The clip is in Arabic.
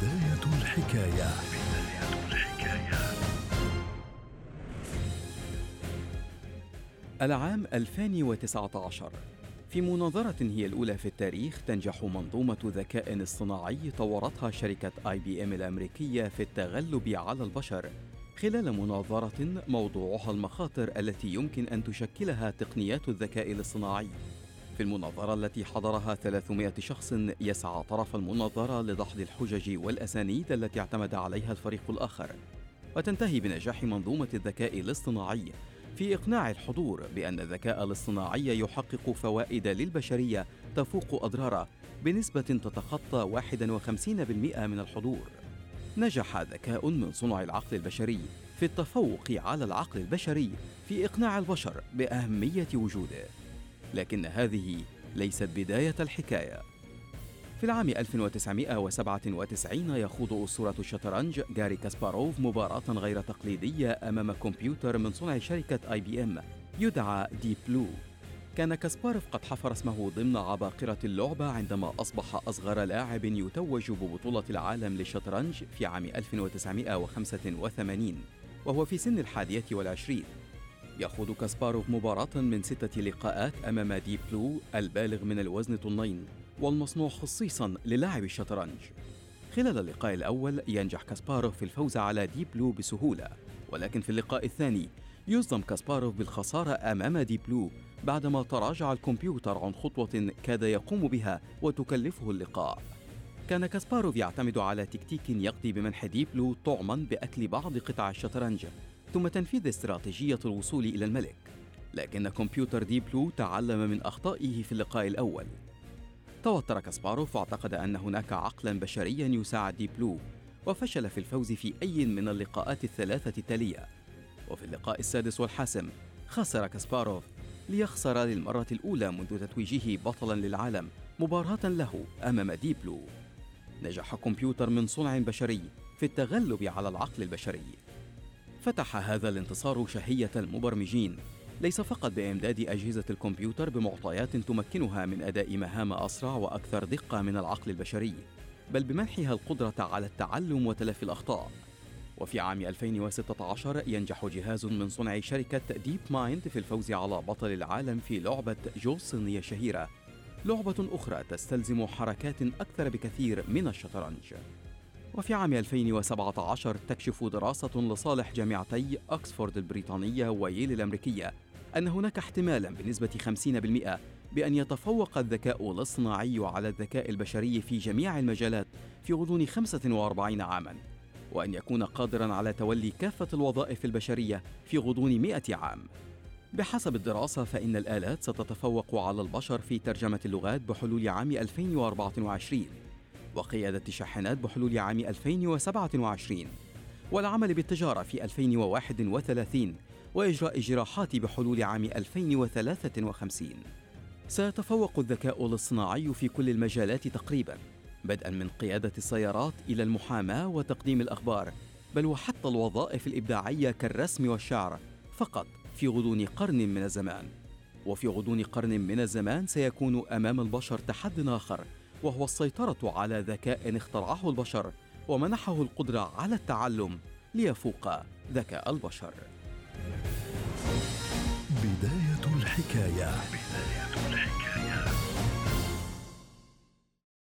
بداية الحكاية. العام 2019 في مناظرة هي الأولى في التاريخ تنجح منظومة ذكاء اصطناعي طورتها شركة آي بي إم الأمريكية في التغلب على البشر. خلال مناظرة موضوعها المخاطر التي يمكن أن تشكلها تقنيات الذكاء الاصطناعي. في المناظرة التي حضرها 300 شخص يسعى طرف المناظرة لدحض الحجج والأسانيد التي اعتمد عليها الفريق الآخر وتنتهي بنجاح منظومة الذكاء الاصطناعي في إقناع الحضور بأن الذكاء الاصطناعي يحقق فوائد للبشرية تفوق أضراره بنسبة تتخطى 51% من الحضور. نجح ذكاء من صنع العقل البشري في التفوق على العقل البشري في إقناع البشر بأهمية وجوده. لكن هذه ليست بداية الحكاية. في العام 1997 يخوض أسطورة الشطرنج جاري كاسباروف مباراة غير تقليدية أمام كمبيوتر من صنع شركة آي بي إم يدعى ديب بلو كان كاسباروف قد حفر اسمه ضمن عباقرة اللعبة عندما أصبح أصغر لاعب يتوج ببطولة العالم للشطرنج في عام 1985 وهو في سن الحادية والعشرين يخوض كاسباروف مباراة من ستة لقاءات أمام ديب بلو البالغ من الوزن طنين والمصنوع خصيصا للعب الشطرنج. خلال اللقاء الأول ينجح كاسباروف في الفوز على ديب بلو بسهولة ولكن في اللقاء الثاني يصدم كاسباروف بالخسارة أمام ديب بلو بعدما تراجع الكمبيوتر عن خطوة كاد يقوم بها وتكلفه اللقاء. كان كاسباروف يعتمد على تكتيك يقضي بمنح ديب بلو طعما بأكل بعض قطع الشطرنج. ثم تنفيذ استراتيجية الوصول إلى الملك لكن كمبيوتر Deep Blue تعلم من أخطائه في اللقاء الأول. توتر كاسباروف واعتقد أن هناك عقلا بشريا يساعد Deep Blue وفشل في الفوز في أي من اللقاءات الثلاثة التالية. وفي اللقاء السادس والحاسم خسر كاسباروف ليخسر للمرة الأولى منذ تتويجه بطلا للعالم مباراة له أمام Deep Blue. نجح كمبيوتر من صنع بشري في التغلب على العقل البشري. فتح هذا الانتصار شهية المبرمجين ليس فقط بإمداد أجهزة الكمبيوتر بمعطيات تمكنها من أداء مهام أسرع وأكثر دقة من العقل البشري، بل بمنحها القدرة على التعلم وتلافي الأخطاء. وفي عام 2016 ينجح جهاز من صنع شركة DeepMind في الفوز على بطل العالم في لعبة جو الصينية الشهيرة، لعبة أخرى تستلزم حركات أكثر بكثير من الشطرنج. وفي عام 2017 تكشف دراسة لصالح جامعتي أكسفورد البريطانية وييل الأمريكية أن هناك احتمالا بنسبة 50% بأن يتفوق الذكاء الاصطناعي على الذكاء البشري في جميع المجالات في غضون 45 عاما وأن يكون قادرا على تولي كافة الوظائف البشرية في غضون 100 عام. بحسب الدراسة فإن الآلات ستتفوق على البشر في ترجمة اللغات بحلول عام 2024 وقيادة الشاحنات بحلول عام 2027 والعمل بالتجارة في 2031 وإجراء جراحات بحلول عام 2053 سيتفوق الذكاء الاصطناعي في كل المجالات تقريبا بدءا من قيادة السيارات إلى المحاماة وتقديم الأخبار بل وحتى الوظائف الإبداعية كالرسم والشعر فقط في غضون قرن من الزمان. وفي غضون قرن من الزمان سيكون أمام البشر تحد آخر وهو السيطرة على ذكاء اخترعه البشر ومنحه القدرة على التعلم ليفوق ذكاء البشر. بداية الحكاية. بداية الحكاية.